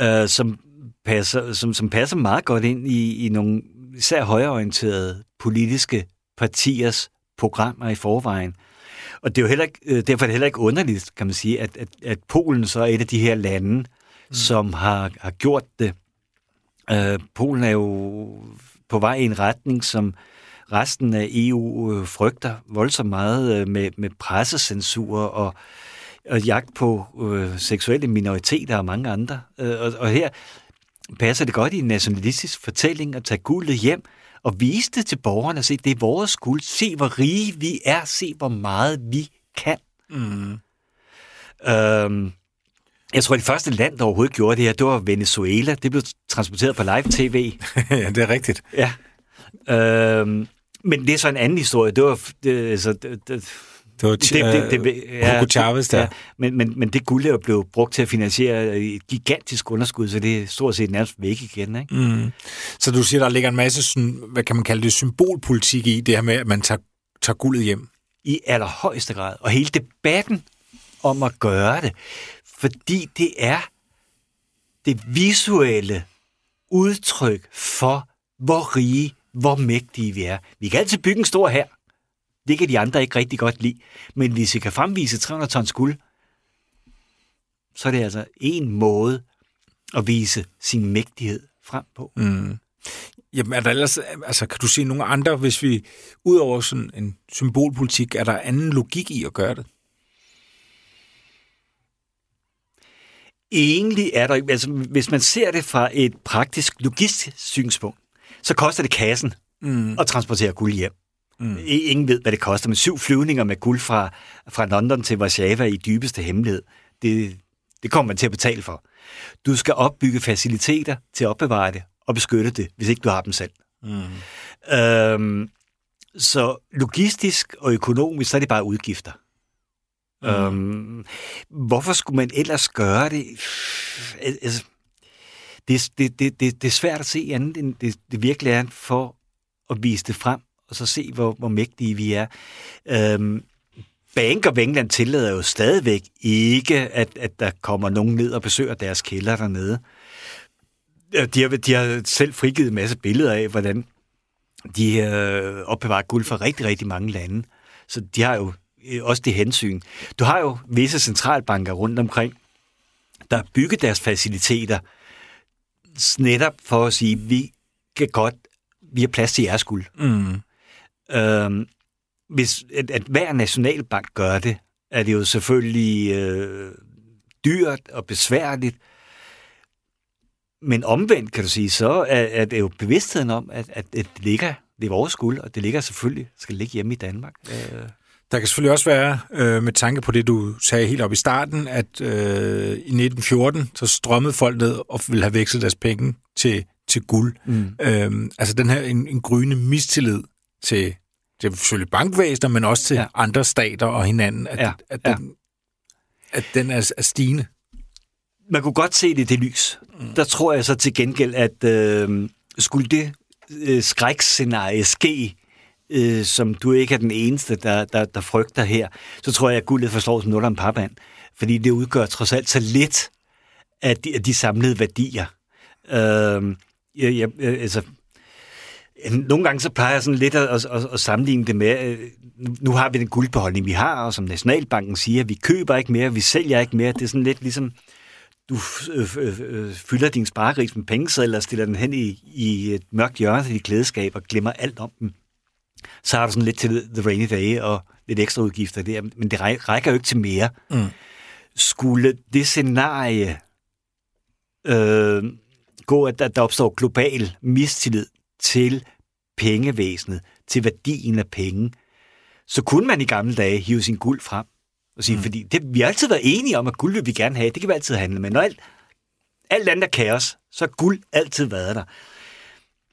øh, som, passer, som, som passer meget godt ind i, i nogle især højreorienterede politiske partiers programmer i forvejen. Og det er jo heller ikke, øh, derfor er det heller ikke underligt, kan man sige, at, at, at Polen så er et af de her lande, mm. som har, har gjort det. Øh, Polen er jo på vej i en retning, som resten af EU øh, frygter voldsomt meget øh, med, med pressecensur og, og jagt på øh, seksuelle minoriteter og mange andre. Øh, og, og her passer det godt i en nationalistisk fortælling at tage guldet hjem og vise det til borgerne og se, det er vores guld. Se, hvor rige vi er. Se, hvor meget vi kan. Mm. Øhm, jeg tror, det første land, der overhovedet gjorde det her, det var Venezuela. Det blev transporteret på live-tv. ja, det er rigtigt. Ja. Øhm, men det er så en anden historie. Det var... Det, så, det, det, det var det, det, det, ja, Hugo Chavez der. Ja, men, men, men det guld er jo blevet brugt til at finansiere et gigantisk underskud, så det er stort set nærmest væk igen. Ikke? Mm. Så du siger, der ligger en masse, sådan, hvad kan man kalde det, symbolpolitik i det her med, at man tager, tager guldet hjem? I allerhøjeste grad. Og hele debatten om at gøre det, fordi det er det visuelle udtryk for, hvor rige hvor mægtige vi er. Vi kan altid bygge en stor her. Det kan de andre ikke rigtig godt lide. Men hvis vi kan fremvise 300 tons guld, så er det altså en måde at vise sin mægtighed frem på. Mm. Jamen, er der ellers, altså, kan du se nogle andre, hvis vi, ud over sådan en symbolpolitik, er der anden logik i at gøre det? Egentlig er der, altså, hvis man ser det fra et praktisk logistisk synspunkt, så koster det kassen mm. at transportere guld hjem. Mm. Ingen ved, hvad det koster, men syv flyvninger med guld fra, fra London til Warszawa i dybeste hemmelighed, det, det kommer man til at betale for. Du skal opbygge faciliteter til at opbevare det og beskytte det, hvis ikke du har dem selv. Mm. Øhm, så logistisk og økonomisk, så er det bare udgifter. Mm. Øhm, hvorfor skulle man ellers gøre det? Altså, det, det, det, det, det er svært at se andet, end det, det virkelig er for at vise det frem, og så se, hvor, hvor mægtige vi er. Øhm, Bank of England tillader jo stadigvæk ikke, at, at der kommer nogen ned og besøger deres kælder dernede. De har, de har selv frigivet en masse billeder af, hvordan de øh, opbevarer guld fra rigtig, rigtig mange lande. Så de har jo øh, også det hensyn. Du har jo visse centralbanker rundt omkring, der har bygget deres faciliteter netop for at sige, vi kan godt, vi har plads til jeres guld. Mm. Øhm, hvis at, at hver nationalbank gør det, er det jo selvfølgelig øh, dyrt og besværligt. Men omvendt, kan du sige, så er, er det jo bevidstheden om, at, at, at det ligger, det er vores guld, og det ligger selvfølgelig, skal ligge hjemme i Danmark. Øh. Der kan selvfølgelig også være, øh, med tanke på det, du sagde helt op i starten, at øh, i 1914, så strømmede folk ned og ville have vekslet deres penge til, til guld. Mm. Øh, altså den her en, en gryende mistillid til, til selvfølgelig bankvæsener, men også til ja. andre stater og hinanden, at, Ja, at, ja. den, at den er, er stigende. Man kunne godt se det i det lys. Mm. Der tror jeg så til gengæld, at øh, skulle det øh, skrækscenarie ske, øh, som du ikke er den eneste, der, der, der frygter her, så tror jeg, at guldet forstår som noget om papand. Fordi det udgør trods alt så lidt af de, af de samlede værdier. Øh, jeg, jeg, øh, altså, nogle gange så plejer jeg sådan lidt at, at, at sammenligne det med, øh, nu- har vi den guldbeholdning, vi har, og som Nationalbanken siger, vi køber ikke mere, vi sælger ikke mere. Det er sådan lidt ligesom, du øh, øh, fylder din sparegris med pengesedler og stiller den hen i, i et mørkt hjørne til dit klædeskab og glemmer alt om dem. Så har du sådan lidt til The Rainy Day og lidt ekstra udgifter der, men det ræ- rækker jo ikke til mere. Mm. Skulle det scenarie øh, gå, at der, der opstår global mistillid til pengevæsenet, til værdien af penge, så kunne man i gamle dage hive sin guld frem og sige, mm. fordi det, vi har altid været enige om, at guld vil vi gerne have, det kan vi altid handle med. Når alt, alt andet er kaos, så har guld altid været der.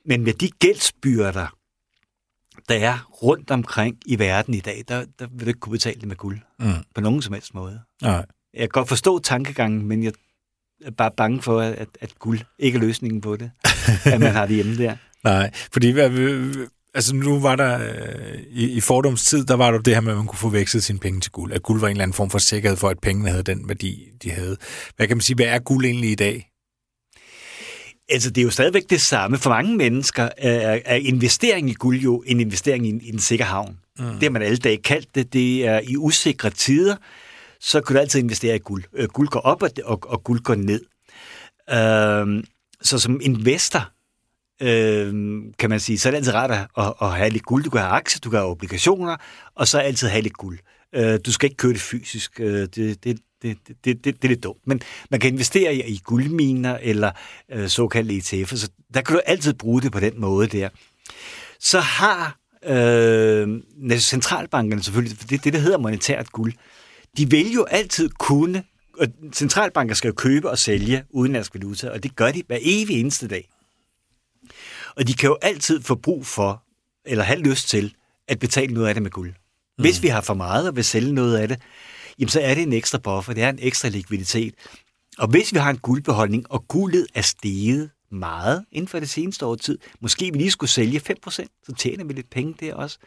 Men med de gældsbyrder, der er rundt omkring i verden i dag, der, der vil du ikke kunne betale det med guld. Mm. På nogen som helst måde. Nej. Jeg kan godt forstå tankegangen, men jeg er bare bange for, at, at guld ikke er løsningen på det. at man har det hjemme der. Nej, fordi altså nu var der øh, i, i fordoms tid, der var der det her med, at man kunne få vekslet sine penge til guld. At guld var en eller anden form for sikkerhed for, at pengene havde den værdi, de havde. Hvad kan man sige, hvad er guld egentlig i dag? Altså, det er jo stadigvæk det samme. For mange mennesker er, er investering i guld jo en investering i en, i en sikker havn. Mm. Det har man alle dage kaldt det. Det er i usikre tider, så kan du altid investere i guld. Øh, guld går op, og, og, og guld går ned. Øh, så som investor, øh, kan man sige, så er det altid rart at, at, at have lidt guld. Du kan have aktier, du kan have obligationer, og så altid have lidt guld. Øh, du skal ikke købe det fysisk. Øh, det, det, det, det, det, det er lidt dumt. Men man kan investere i, i guldminer eller øh, såkaldte ETF'er, så der kan du altid bruge det på den måde der. Så har øh, centralbankerne selvfølgelig, for det det, der hedder monetært guld, de vil jo altid kunne, og centralbanker skal jo købe og sælge udenlandsk valuta, og det gør de hver evig eneste dag. Og de kan jo altid få brug for, eller have lyst til, at betale noget af det med guld. Hvis vi har for meget og vil sælge noget af det, jamen så er det en ekstra buffer, det er en ekstra likviditet. Og hvis vi har en guldbeholdning, og guldet er steget meget inden for det seneste år tid, måske vi lige skulle sælge 5%, så tjener vi lidt penge der også.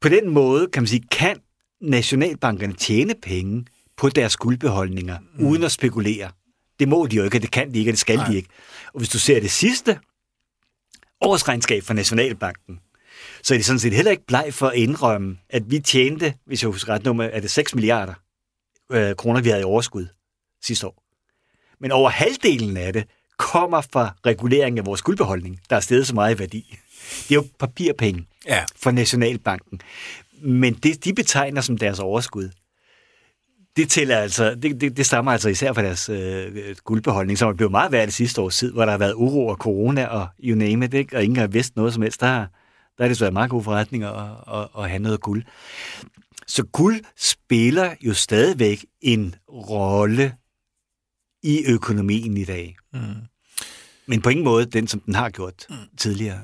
På den måde, kan man sige, kan nationalbankerne tjene penge på deres guldbeholdninger, mm. uden at spekulere. Det må de jo ikke, og det kan de ikke, og det skal Nej. de ikke. Og hvis du ser det sidste årsregnskab for Nationalbanken, så er de sådan set heller ikke bleg for at indrømme, at vi tjente, hvis jeg husker ret nummer, er det 6 milliarder øh, kroner, vi havde i overskud sidste år. Men over halvdelen af det kommer fra regulering af vores guldbeholdning, der er steget så meget i værdi. Det er jo papirpenge Ja. for Nationalbanken. Men det, de betegner som deres overskud, det, tæller altså, det, det, det stammer altså især fra deres øh, guldbeholdning, som er blevet meget værd det sidste års tid, hvor der har været uro og corona og you name it, ikke? og ingen har vidst noget som helst. Der, har- der er det så været meget god forretning at, at, at have noget guld. Så guld spiller jo stadigvæk en rolle i økonomien i dag. Mm. Men på ingen måde den, som den har gjort mm. tidligere.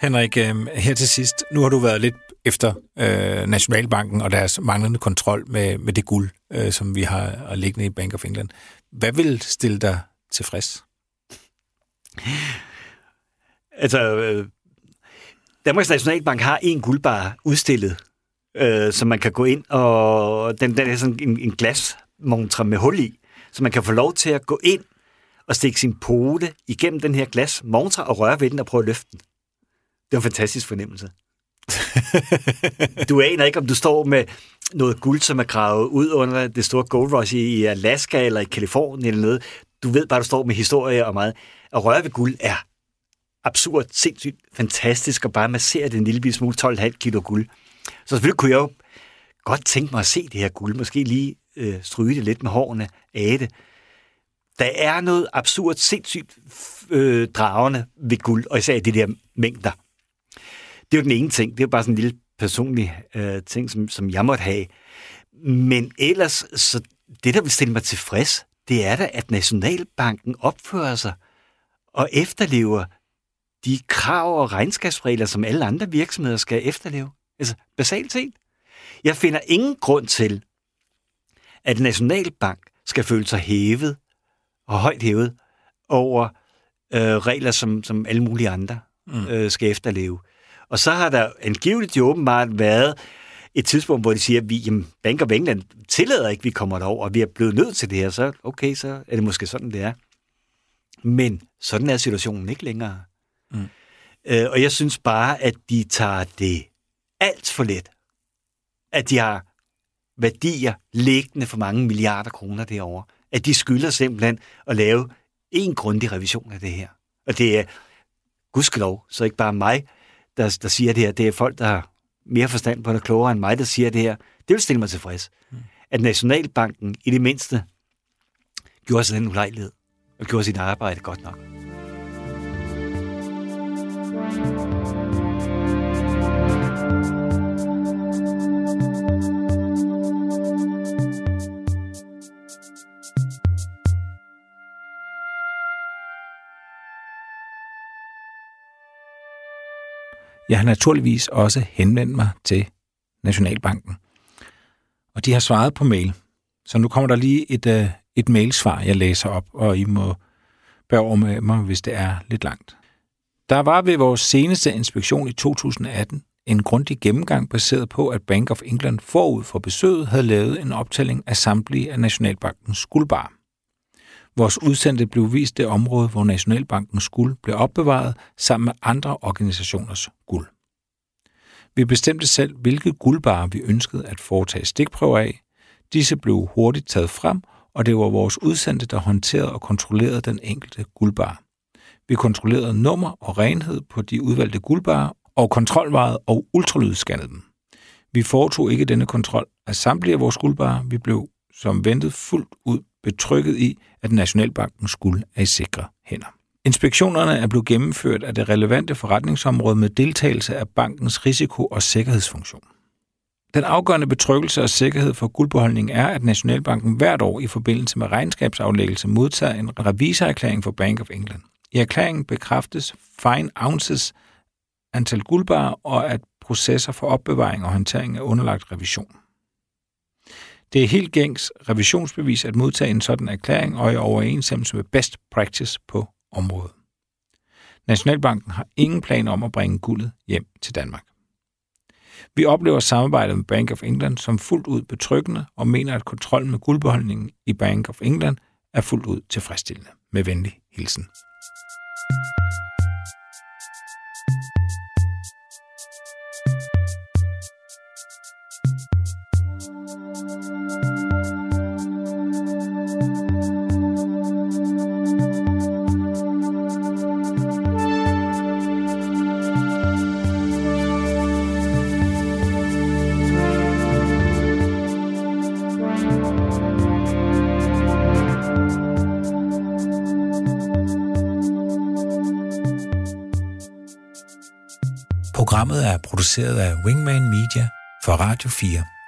Henrik, øh, her til sidst, nu har du været lidt efter øh, Nationalbanken og deres manglende kontrol med, med det guld, øh, som vi har har liggende i Bank of England. Hvad vil stille dig tilfreds? Altså, øh, Danmarks Nationalbank har en guldbar udstillet øh, så man kan gå ind og... Den, den er sådan en, en glasmontre med hul i, så man kan få lov til at gå ind og stikke sin pote igennem den her glasmontre og røre ved den og prøve at løfte den. Det var en fantastisk fornemmelse. du aner ikke, om du står med noget guld, som er gravet ud under det store gold rush i Alaska eller i Kalifornien eller noget. Du ved bare, du står med historie og meget. At røre ved guld er absurd, sindssygt, fantastisk, og bare massere det en lille smule 12,5 kilo guld. Så selvfølgelig kunne jeg jo godt tænke mig at se det her guld, måske lige øh, stryge det lidt med hårene af det. Der er noget absurd, sindssygt øh, dragende ved guld, og især de der mængder. Det er jo den ene ting. Det er jo bare sådan en lille personlig øh, ting, som, som jeg måtte have. Men ellers, så det, der vil stille mig tilfreds, det er da, at Nationalbanken opfører sig og efterlever de krav og regnskabsregler, som alle andre virksomheder skal efterleve. Altså, basalt set. Jeg finder ingen grund til, at Nationalbank skal føle sig hævet og højt hævet over øh, regler, som, som alle mulige andre mm. øh, skal efterleve. Og så har der angiveligt jo åbenbart været et tidspunkt, hvor de siger, at vi, jamen, Bank of England tillader ikke, at vi kommer derover, og vi er blevet nødt til det her, så okay, så er det måske sådan, det er. Men sådan er situationen ikke længere. Mm. Øh, og jeg synes bare, at de tager det alt for let. At de har værdier liggende for mange milliarder kroner derovre. At de skylder simpelthen at lave en grundig revision af det her. Og det er, gudskelov, så ikke bare mig, der, der siger det her. Det er folk, der har mere forstand på det, klogere end mig, der siger det her. Det vil stille mig tilfreds. Mm. At Nationalbanken i det mindste gjorde sig den ulejlighed og gjorde sit arbejde godt nok. Jeg har naturligvis også henvendt mig til Nationalbanken. Og de har svaret på mail. Så nu kommer der lige et, øh, et mailsvar, jeg læser op, og I må bære over med mig, hvis det er lidt langt. Der var ved vores seneste inspektion i 2018 en grundig gennemgang baseret på, at Bank of England forud for besøget havde lavet en optælling af samtlige af Nationalbankens skuldbar. Vores udsendte blev vist det område, hvor Nationalbankens guld blev opbevaret sammen med andre organisationers guld. Vi bestemte selv, hvilke guldbarer vi ønskede at foretage stikprøver af. Disse blev hurtigt taget frem, og det var vores udsendte, der håndterede og kontrollerede den enkelte guldbar. Vi kontrollerede nummer og renhed på de udvalgte guldbarer, og kontrolvarede og ultralydskannede dem. Vi foretog ikke denne kontrol af samtlige af vores guldbarer. Vi blev som ventet fuldt ud betrykket i, at Nationalbankens guld er i sikre hænder. Inspektionerne er blevet gennemført af det relevante forretningsområde med deltagelse af bankens risiko- og sikkerhedsfunktion. Den afgørende betryggelse og sikkerhed for guldbeholdningen er, at Nationalbanken hvert år i forbindelse med regnskabsaflæggelse modtager en revisorerklæring for Bank of England. I erklæringen bekræftes fine ounces antal guldbarer og at processer for opbevaring og håndtering er underlagt revision. Det er helt gængs revisionsbevis at modtage en sådan erklæring og i overensstemmelse med best practice på området. Nationalbanken har ingen planer om at bringe guldet hjem til Danmark. Vi oplever samarbejdet med Bank of England som fuldt ud betryggende og mener, at kontrollen med guldbeholdningen i Bank of England er fuldt ud tilfredsstillende. Med venlig hilsen. thank you af Wingman Media for Radio 4.